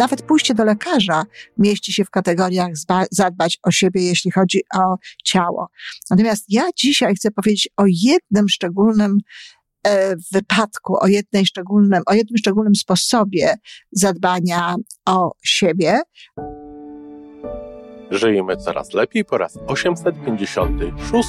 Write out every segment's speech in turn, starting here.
nawet pójście do lekarza mieści się w kategoriach zadbać o siebie, jeśli chodzi o ciało. Natomiast ja dzisiaj chcę powiedzieć o jednym szczególnym e, wypadku, o, jednej szczególnym, o jednym szczególnym sposobie zadbania o siebie. Żyjemy coraz lepiej po raz 856.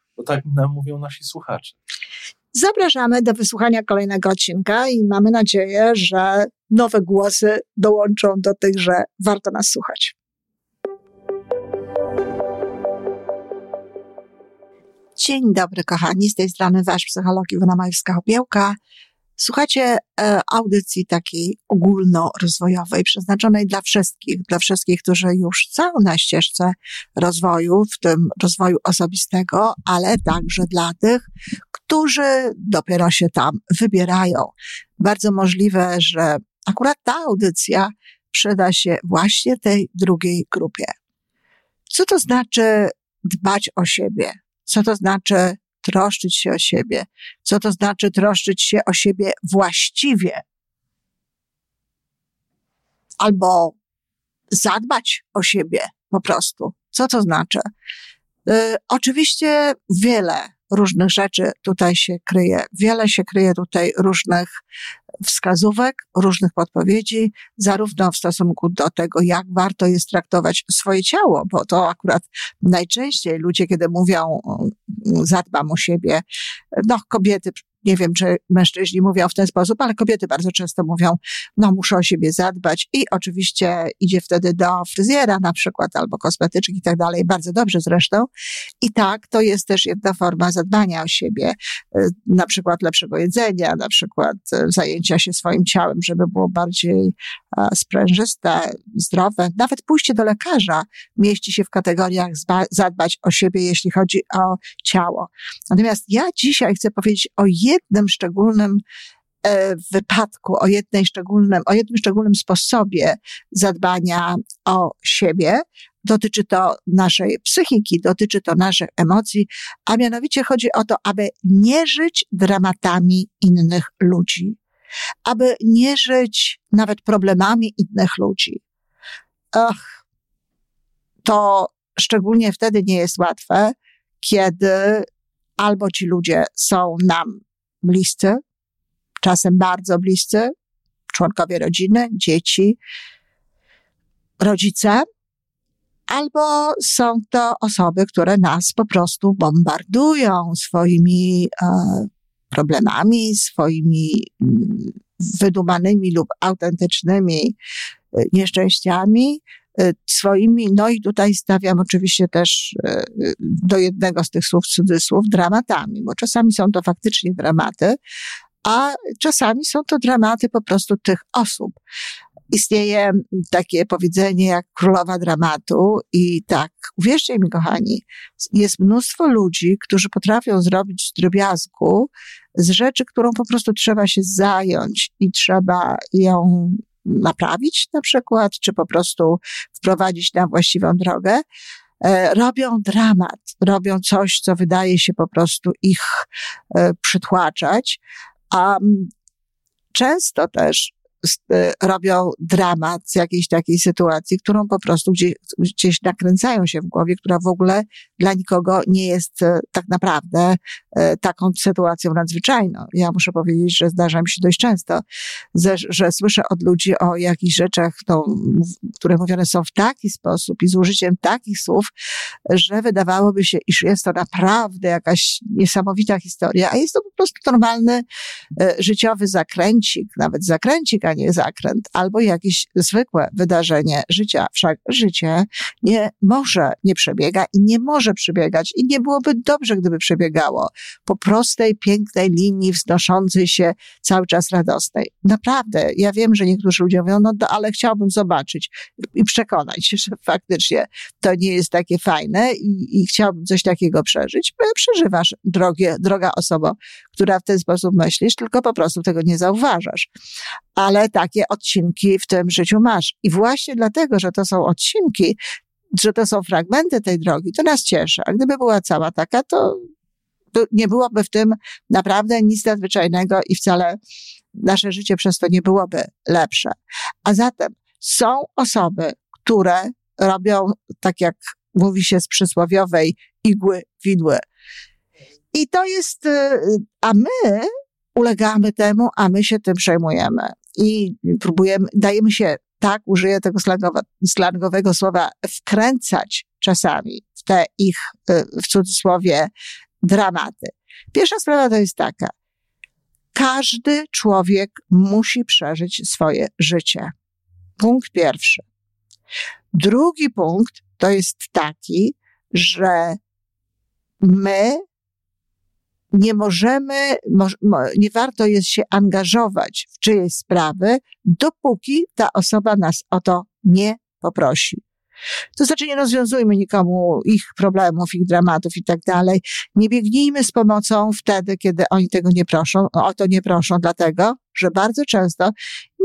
bo tak nam mówią nasi słuchacze. Zapraszamy do wysłuchania kolejnego odcinka i mamy nadzieję, że nowe głosy dołączą do tych, że warto nas słuchać. Dzień dobry, kochani. Z tej strony Wasz psycholog Iwona Majewska-Opiełka. Słuchacie e, audycji takiej ogólnorozwojowej, przeznaczonej dla wszystkich, dla wszystkich, którzy już są na ścieżce rozwoju, w tym rozwoju osobistego, ale także dla tych, którzy dopiero się tam wybierają. Bardzo możliwe, że akurat ta audycja przyda się właśnie tej drugiej grupie. Co to znaczy dbać o siebie? Co to znaczy troszczyć się o siebie. Co to znaczy troszczyć się o siebie właściwie? Albo zadbać o siebie po prostu. Co to znaczy? Y, oczywiście wiele różnych rzeczy tutaj się kryje. Wiele się kryje tutaj różnych wskazówek, różnych podpowiedzi, zarówno w stosunku do tego, jak warto jest traktować swoje ciało, bo to akurat najczęściej ludzie, kiedy mówią, zadbam o siebie, no kobiety nie wiem, czy mężczyźni mówią w ten sposób, ale kobiety bardzo często mówią, no muszę o siebie zadbać i oczywiście idzie wtedy do fryzjera na przykład albo kosmetyczek i tak dalej, bardzo dobrze zresztą. I tak, to jest też jedna forma zadbania o siebie, y, na przykład lepszego jedzenia, na przykład y, zajęcia się swoim ciałem, żeby było bardziej sprężyste, zdrowe. Nawet pójście do lekarza mieści się w kategoriach zadbać o siebie, jeśli chodzi o ciało. Natomiast ja dzisiaj chcę powiedzieć o jednym szczególnym e, wypadku, o jednej szczególnym, o jednym szczególnym sposobie zadbania o siebie. Dotyczy to naszej psychiki, dotyczy to naszych emocji, a mianowicie chodzi o to, aby nie żyć dramatami innych ludzi, aby nie żyć nawet problemami innych ludzi. Ach, to szczególnie wtedy nie jest łatwe, kiedy albo ci ludzie są nam bliscy, czasem bardzo bliscy, członkowie rodziny, dzieci, rodzice, albo są to osoby, które nas po prostu bombardują swoimi e, problemami, swoimi mm, wydumanymi lub autentycznymi e, nieszczęściami, e, swoimi, no i tutaj stawiam oczywiście też e, do jednego z tych słów cudzysłów, dramatami, bo czasami są to faktycznie dramaty, a czasami są to dramaty po prostu tych osób. Istnieje takie powiedzenie jak królowa dramatu i tak, uwierzcie mi kochani, jest mnóstwo ludzi, którzy potrafią zrobić z drobiazgu z rzeczy, którą po prostu trzeba się zająć i trzeba ją naprawić na przykład, czy po prostu wprowadzić na właściwą drogę, e, robią dramat, robią coś, co wydaje się po prostu ich e, przytłaczać, a często też robią dramat z jakiejś takiej sytuacji, którą po prostu gdzieś, gdzieś nakręcają się w głowie, która w ogóle dla nikogo nie jest e, tak naprawdę e, taką sytuacją nadzwyczajną. Ja muszę powiedzieć, że zdarza mi się dość często, że, że słyszę od ludzi o jakichś rzeczach, no, które mówione są w taki sposób i z użyciem takich słów, że wydawałoby się, iż jest to naprawdę jakaś niesamowita historia, a jest to prostu normalny e, życiowy zakręcik, nawet zakręcik, a nie zakręt, albo jakieś zwykłe wydarzenie życia. Wszak życie nie może, nie przebiega i nie może przebiegać i nie byłoby dobrze, gdyby przebiegało po prostej, pięknej linii wznoszącej się cały czas radosnej. Naprawdę, ja wiem, że niektórzy ludzie mówią, no ale chciałbym zobaczyć i przekonać się, że faktycznie to nie jest takie fajne i, i chciałbym coś takiego przeżyć. Przeżywasz, drogie, droga osoba, która w ten sposób myślisz, tylko po prostu tego nie zauważasz. Ale takie odcinki w tym życiu masz. I właśnie dlatego, że to są odcinki, że to są fragmenty tej drogi, to nas cieszy. A gdyby była cała taka, to, nie byłoby w tym naprawdę nic nadzwyczajnego i wcale nasze życie przez to nie byłoby lepsze. A zatem są osoby, które robią, tak jak mówi się z przysłowiowej igły widły. I to jest, y, a my ulegamy temu, a my się tym przejmujemy. I próbujemy, dajemy się, tak użyję tego slangowego słowa, wkręcać czasami w te ich, y, w cudzysłowie, dramaty. Pierwsza sprawa to jest taka. Każdy człowiek musi przeżyć swoje życie. Punkt pierwszy. Drugi punkt to jest taki, że my nie możemy, nie warto jest się angażować w czyjeś sprawy, dopóki ta osoba nas o to nie poprosi. To znaczy nie rozwiązujmy nikomu ich problemów, ich dramatów i tak dalej. Nie biegnijmy z pomocą wtedy, kiedy oni tego nie proszą, o to nie proszą, dlatego, że bardzo często,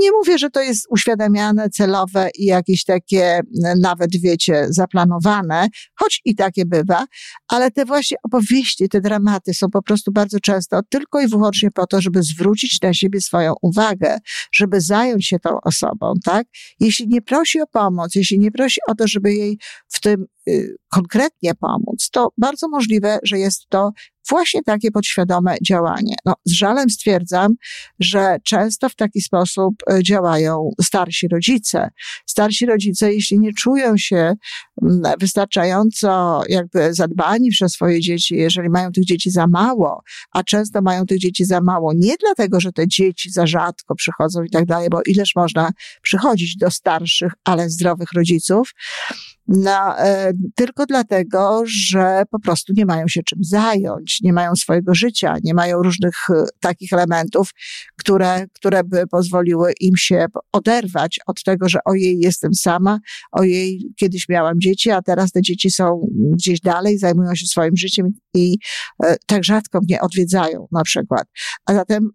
nie mówię, że to jest uświadamiane, celowe i jakieś takie, nawet wiecie, zaplanowane, choć i takie bywa, ale te właśnie opowieści, te dramaty są po prostu bardzo często tylko i wyłącznie po to, żeby zwrócić na siebie swoją uwagę, żeby zająć się tą osobą, tak? Jeśli nie prosi o pomoc, jeśli nie prosi o to, żeby jej w tym y, konkretnie pomóc, to bardzo możliwe, że jest to właśnie takie podświadome działanie. No, z żalem stwierdzam, że często w taki sposób e, działają starsi rodzice. Starsi rodzice, jeśli nie czują się mm, wystarczająco jakby zadbani przez swoje dzieci, jeżeli mają tych dzieci za mało, a często mają tych dzieci za mało, nie dlatego, że te dzieci za rzadko przychodzą i tak dalej, bo ileż można przychodzić do starszych, ale zdrowych rodziców, no, e, tylko dlatego, że po prostu nie mają się czym zająć, nie mają swojego życia, nie mają różnych e, takich elementów, które, które by pozwoliły im się oderwać od tego, że ojej, jestem sama, ojej, kiedyś miałam dzieci, a teraz te dzieci są gdzieś dalej, zajmują się swoim życiem i e, tak rzadko mnie odwiedzają na przykład. A zatem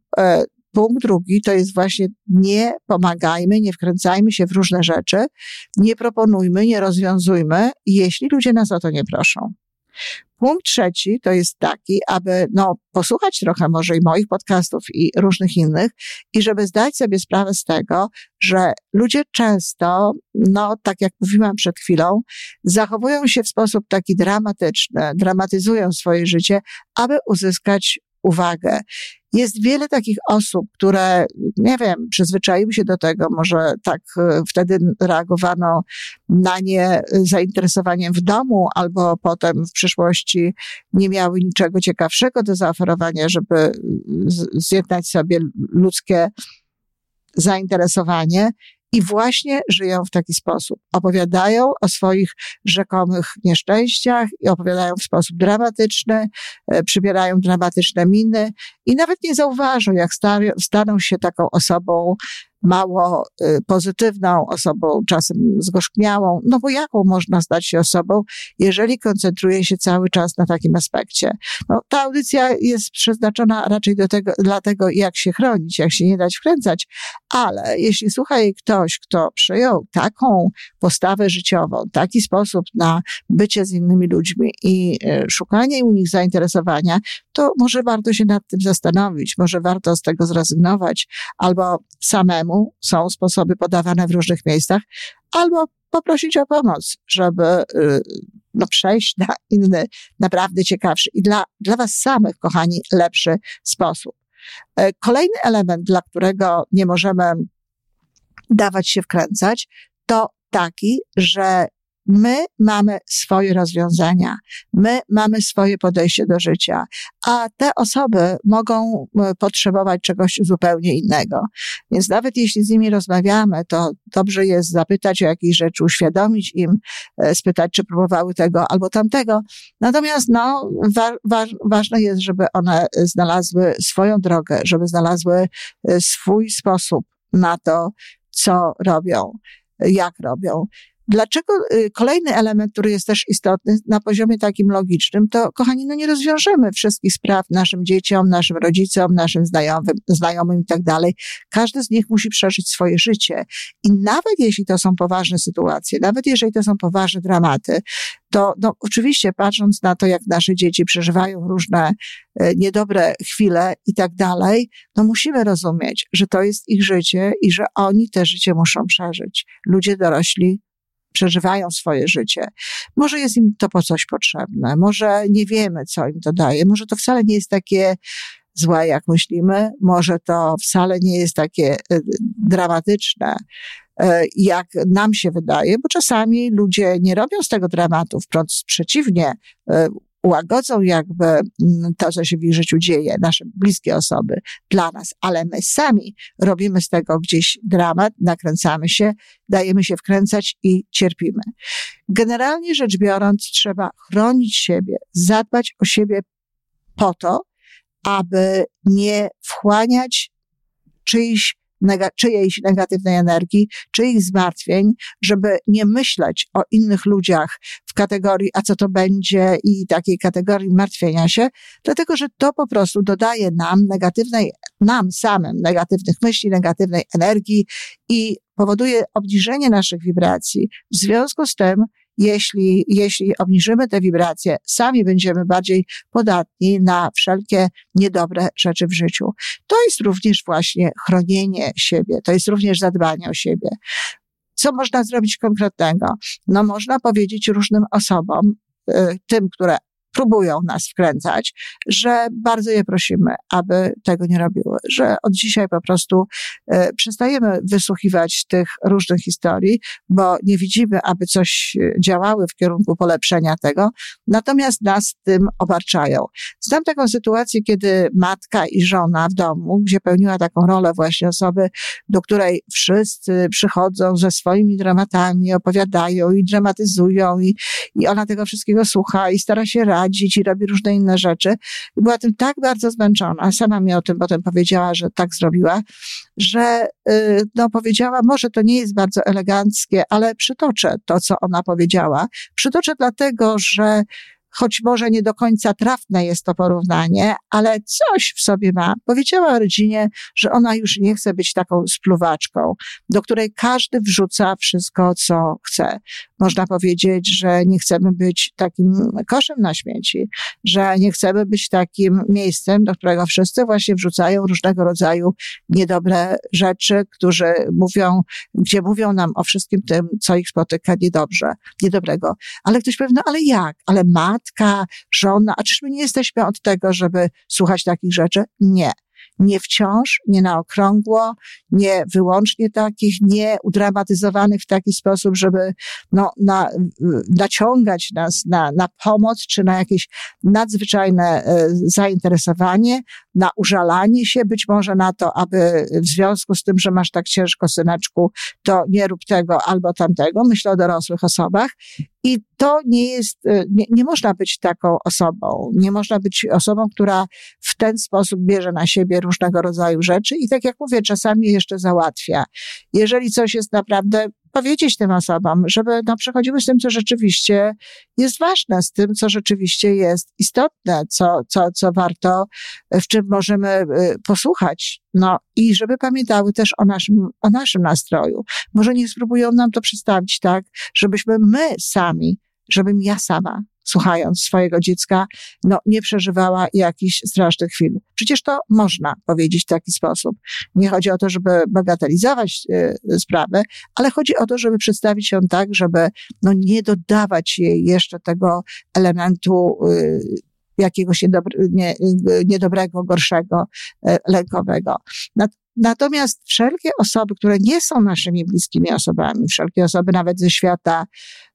Punkt drugi to jest właśnie nie pomagajmy, nie wkręcajmy się w różne rzeczy, nie proponujmy, nie rozwiązujmy, jeśli ludzie nas o to nie proszą. Punkt trzeci to jest taki, aby no, posłuchać trochę może i moich podcastów i różnych innych i żeby zdać sobie sprawę z tego, że ludzie często, no tak jak mówiłam przed chwilą, zachowują się w sposób taki dramatyczny, dramatyzują swoje życie, aby uzyskać uwagę. Jest wiele takich osób, które, nie wiem, przyzwyczaiły się do tego, może tak e, wtedy reagowano na nie zainteresowaniem w domu, albo potem w przyszłości nie miały niczego ciekawszego do zaoferowania, żeby zjednać sobie ludzkie zainteresowanie i właśnie żyją w taki sposób. Opowiadają o swoich rzekomych nieszczęściach i opowiadają w sposób dramatyczny, e, przybierają dramatyczne miny i nawet nie zauważą, jak staną się taką osobą mało y, pozytywną osobą, czasem zgorzkniałą, no bo jaką można stać się osobą, jeżeli koncentruje się cały czas na takim aspekcie. No, ta audycja jest przeznaczona raczej do tego, dla tego, jak się chronić, jak się nie dać wkręcać, ale jeśli słucha jej ktoś, kto przyjął taką postawę życiową, taki sposób na bycie z innymi ludźmi i y, szukanie u nich zainteresowania, to może warto się nad tym zastanowić, może warto z tego zrezygnować, albo samemu są sposoby podawane w różnych miejscach, albo poprosić o pomoc, żeby y, no, przejść na inny, naprawdę ciekawszy i dla, dla Was samych, kochani, lepszy sposób. E, kolejny element, dla którego nie możemy dawać się wkręcać, to taki, że My mamy swoje rozwiązania, my mamy swoje podejście do życia, a te osoby mogą e, potrzebować czegoś zupełnie innego. Więc nawet jeśli z nimi rozmawiamy, to dobrze jest zapytać o jakieś rzeczy, uświadomić im, e, spytać, czy próbowały tego albo tamtego. Natomiast no, wa wa ważne jest, żeby one znalazły swoją drogę, żeby znalazły e, swój sposób na to, co robią, jak robią. Dlaczego y, kolejny element, który jest też istotny na poziomie takim logicznym, to kochani, no nie rozwiążemy wszystkich spraw naszym dzieciom, naszym rodzicom, naszym znajomym, znajomym i tak dalej. Każdy z nich musi przeżyć swoje życie. I nawet jeśli to są poważne sytuacje, nawet jeżeli to są poważne dramaty, to no, oczywiście patrząc na to, jak nasze dzieci przeżywają różne e, niedobre chwile i tak dalej, no musimy rozumieć, że to jest ich życie i że oni te życie muszą przeżyć. Ludzie dorośli przeżywają swoje życie. Może jest im to po coś potrzebne, może nie wiemy, co im to daje, może to wcale nie jest takie złe, jak myślimy, może to wcale nie jest takie e, dramatyczne, e, jak nam się wydaje, bo czasami ludzie nie robią z tego dramatu, wprost przeciwnie, e, łagodzą jakby mm, to, co się w ich życiu dzieje, nasze bliskie osoby dla nas, ale my sami robimy z tego gdzieś dramat, nakręcamy się, dajemy się wkręcać i cierpimy. Generalnie rzecz biorąc, trzeba chronić siebie, zadbać o siebie po to, aby nie wchłaniać czyichś nega, czyjejś negatywnej energii, czyich zmartwień, żeby nie myśleć o innych ludziach w kategorii, a co to będzie i takiej kategorii martwienia się, dlatego że to po prostu dodaje nam negatywnej, nam samym negatywnych myśli, negatywnej energii i powoduje obniżenie naszych wibracji. W związku z tym jeśli, jeśli obniżymy te wibracje, sami będziemy bardziej podatni na wszelkie niedobre rzeczy w życiu. To jest również właśnie chronienie siebie, to jest również zadbanie o siebie. Co można zrobić konkretnego? No, można powiedzieć różnym osobom, y, tym, które próbują nas wkręcać, że bardzo je prosimy, aby tego nie robiły, że od dzisiaj po prostu e, przestajemy wysłuchiwać tych różnych historii, bo nie widzimy, aby coś e, działały w kierunku polepszenia tego, natomiast nas tym obarczają. Znam taką sytuację, kiedy matka i żona w domu, gdzie pełniła taką rolę właśnie osoby, do której wszyscy przychodzą ze swoimi dramatami, opowiadają i dramatyzują i, i ona tego wszystkiego słucha i stara się radzić, i robi różne inne rzeczy. I była tym tak bardzo zmęczona, sama mi o tym potem powiedziała, że tak zrobiła, że y, no, powiedziała, może to nie jest bardzo eleganckie, ale przytoczę to, co ona powiedziała. Przytoczę dlatego, że choć może nie do końca trafne jest to porównanie, ale coś w sobie ma. Powiedziała rodzinie, że ona już nie chce być taką spluwaczką, do której każdy wrzuca wszystko, co chce. Można powiedzieć, że nie chcemy być takim koszem na śmieci, że nie chcemy być takim miejscem, do którego wszyscy właśnie wrzucają różnego rodzaju niedobre rzeczy, którzy mówią, gdzie mówią nam o wszystkim tym, co ich spotyka niedobrze, niedobrego. Ale ktoś powie, no ale jak? Ale ma matka, żona, a czyż my nie jesteśmy od tego, żeby słuchać takich rzeczy? Nie nie wciąż, nie na okrągło, nie wyłącznie takich, nie udramatyzowanych w taki sposób, żeby no, na, naciągać nas na, na pomoc, czy na jakieś nadzwyczajne e, zainteresowanie, na użalanie się, być może na to, aby w związku z tym, że masz tak ciężko, syneczku, to nie rób tego albo tamtego. Myślę o dorosłych osobach. I to nie jest, e, nie, nie można być taką osobą. Nie można być osobą, która w ten sposób bierze na siebie różnego rodzaju rzeczy i tak jak mówię, czasami jeszcze załatwia. Jeżeli coś jest naprawdę powiedzieć tym osobom, żeby no, przechodziły z tym, co rzeczywiście jest ważne, z tym, co rzeczywiście jest istotne, co, co, co warto, w czym możemy y, posłuchać. No i żeby pamiętały też o naszym, o naszym nastroju. Może nie spróbują nam to przedstawić tak, żebyśmy my sami, żebym ja sama słuchając swojego dziecka, no, nie przeżywała jakichś strasznych chwil. Przecież to można powiedzieć w taki sposób. Nie chodzi o to, żeby bagatelizować y, sprawę, ale chodzi o to, żeby przedstawić ją tak, żeby no, nie dodawać jej jeszcze tego elementu y, jakiegoś nie, niedobrego, gorszego, lękowego. Natomiast wszelkie osoby, które nie są naszymi bliskimi osobami, wszelkie osoby nawet ze świata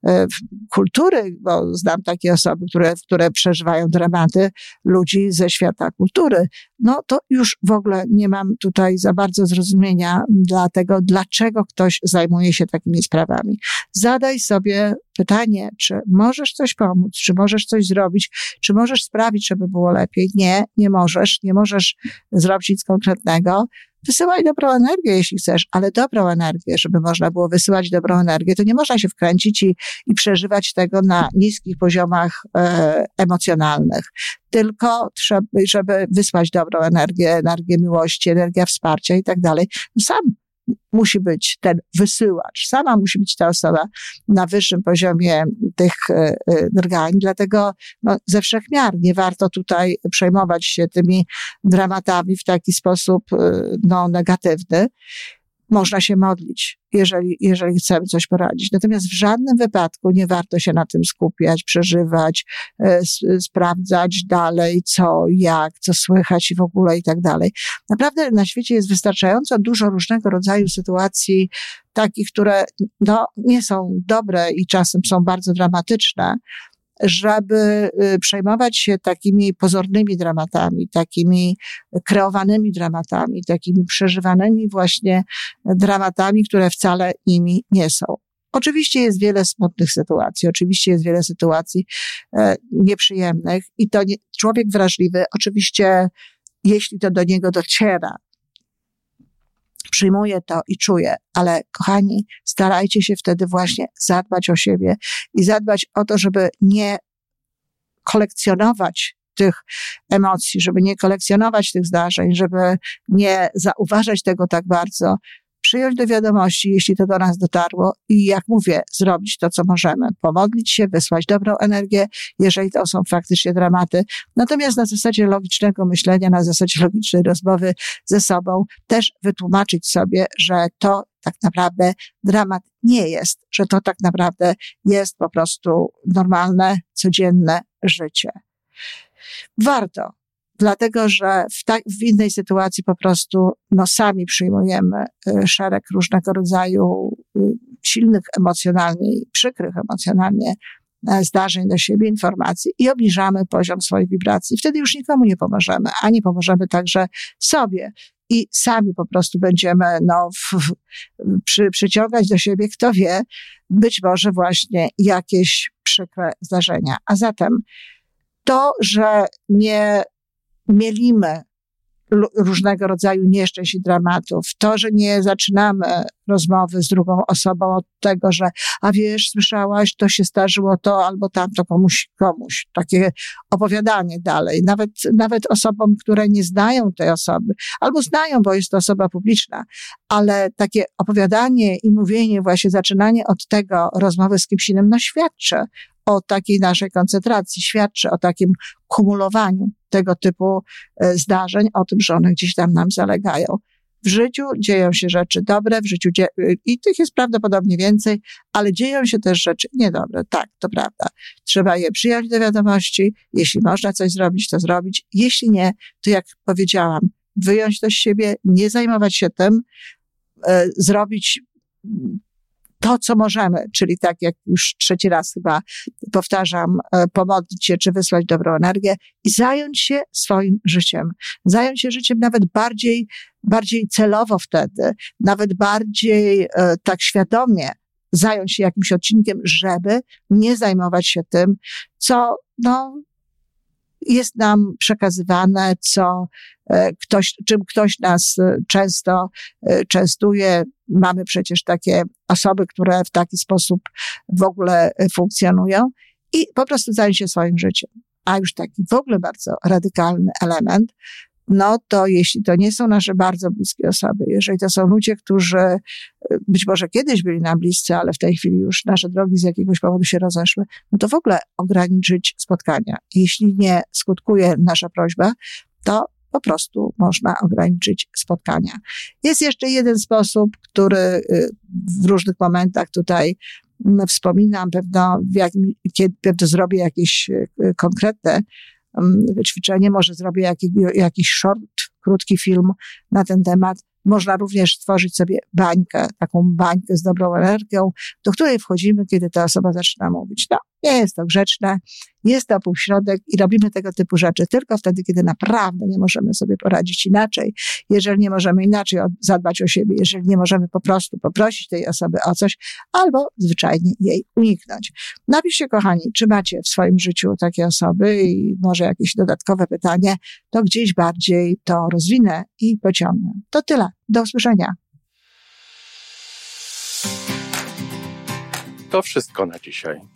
e, kultury, bo znam takie osoby, które, które przeżywają dramaty ludzi ze świata kultury, no to już w ogóle nie mam tutaj za bardzo zrozumienia dla tego, dlaczego ktoś zajmuje się takimi sprawami. Zadaj sobie pytanie, czy możesz coś pomóc, czy możesz coś zrobić, czy możesz sprawić, żeby było lepiej. Nie, nie możesz, nie możesz zrobić nic konkretnego. Wysyłaj dobrą energię, jeśli chcesz, ale dobrą energię, żeby można było wysyłać dobrą energię, to nie można się wkręcić i, i przeżywać tego na niskich poziomach e, emocjonalnych. Tylko żeby wysłać dobrą energię, energię miłości, energię wsparcia i tak dalej, no sam musi być ten wysyłacz, sama musi być ta osoba na wyższym poziomie tych drgań, e, dlatego no, ze wszech miar nie warto tutaj przejmować się tymi dramatami w taki sposób e, no, negatywny można się modlić, jeżeli, jeżeli chcemy coś poradzić. Natomiast w żadnym wypadku nie warto się na tym skupiać, przeżywać, e, sprawdzać dalej, co, jak, co słychać i w ogóle i tak dalej. Naprawdę na świecie jest wystarczająco dużo różnego rodzaju sytuacji, takich, które no, nie są dobre i czasem są bardzo dramatyczne, żeby y, przejmować się takimi pozornymi dramatami, takimi kreowanymi dramatami, takimi przeżywanymi właśnie dramatami, które wcale nimi nie są. Oczywiście jest wiele smutnych sytuacji, oczywiście jest wiele sytuacji e, nieprzyjemnych i to nie, człowiek wrażliwy, oczywiście, jeśli to do niego dociera, przyjmuję to i czuję, ale kochani, starajcie się wtedy właśnie zadbać o siebie i zadbać o to, żeby nie kolekcjonować tych emocji, żeby nie kolekcjonować tych zdarzeń, żeby nie zauważać tego tak bardzo, przyjąć do wiadomości, jeśli to do nas dotarło i jak mówię, zrobić to, co możemy. Pomodlić się, wysłać dobrą energię, jeżeli to są faktycznie dramaty. Natomiast na zasadzie logicznego myślenia, na zasadzie logicznej rozmowy ze sobą, też wytłumaczyć sobie, że to tak naprawdę dramat nie jest, że to tak naprawdę jest po prostu normalne, codzienne życie. Warto dlatego że w, ta, w innej sytuacji po prostu no, sami przyjmujemy y, szereg różnego rodzaju y, silnych emocjonalnie i przykrych emocjonalnie e, zdarzeń do siebie, informacji i obniżamy poziom swoich wibracji. Wtedy już nikomu nie pomożemy, ani pomożemy także sobie. I sami po prostu będziemy no, w, w, przy, przyciągać do siebie, kto wie, być może właśnie jakieś przykre zdarzenia. A zatem to, że nie mielimy różnego rodzaju nieszczęść i dramatów. To, że nie zaczynamy rozmowy z drugą osobą od tego, że a wiesz, słyszałaś, to się starzyło to albo tamto komuś, komuś. Takie opowiadanie dalej. Nawet, nawet osobom, które nie znają tej osoby, albo znają, bo jest to osoba publiczna, ale takie opowiadanie i mówienie, właśnie zaczynanie od tego rozmowy z kimś innym, no świadczy o takiej naszej koncentracji, świadczy o takim kumulowaniu tego typu e, zdarzeń, o tym, że one gdzieś tam nam zalegają. W życiu dzieją się rzeczy dobre, w życiu dzie- i tych jest prawdopodobnie więcej, ale dzieją się też rzeczy niedobre. Tak, to prawda. Trzeba je przyjąć do wiadomości. Jeśli można coś zrobić, to zrobić. Jeśli nie, to jak powiedziałam, wyjąć to z siebie, nie zajmować się tym, e, zrobić to, co możemy, czyli tak jak już trzeci raz chyba powtarzam, e, pomodlić się czy wysłać dobrą energię i zająć się swoim życiem. Zająć się życiem nawet bardziej, bardziej celowo wtedy, nawet bardziej e, tak świadomie zająć się jakimś odcinkiem, żeby nie zajmować się tym, co, no, jest nam przekazywane, co e, ktoś, czym ktoś nas często częstuje, Mamy przecież takie osoby, które w taki sposób w ogóle e, funkcjonują i po prostu zajęją się swoim życiem. A już taki w ogóle bardzo radykalny element, no to jeśli to nie są nasze bardzo bliskie osoby, jeżeli to są ludzie, którzy e, być może kiedyś byli nam bliscy, ale w tej chwili już nasze drogi z jakiegoś powodu się rozeszły, no to w ogóle ograniczyć spotkania. Jeśli nie skutkuje nasza prośba, to po prostu można ograniczyć spotkania. Jest jeszcze jeden sposób, który y, w różnych momentach tutaj mm, wspominam, pewno, w jakim, kiedy pewno zrobię jakieś y, konkretne ćwiczenie, może zrobię jakiś, jakiś short, krótki film na ten temat. Można również stworzyć sobie bańkę, taką bańkę z dobrą energią, do której wchodzimy, kiedy ta osoba zaczyna mówić. No, nie jest to grzeczne, jest to półśrodek i robimy tego typu rzeczy tylko wtedy, kiedy naprawdę nie możemy sobie poradzić inaczej. Jeżeli nie możemy inaczej zadbać o siebie, jeżeli nie możemy po prostu poprosić tej osoby o coś, albo zwyczajnie jej uniknąć. Napiszcie, kochani, czy macie w swoim życiu takie osoby i może jakieś dodatkowe pytanie, to gdzieś bardziej to rozwinę i pociągnę. To tyle. Do usłyszenia. To wszystko na dzisiaj.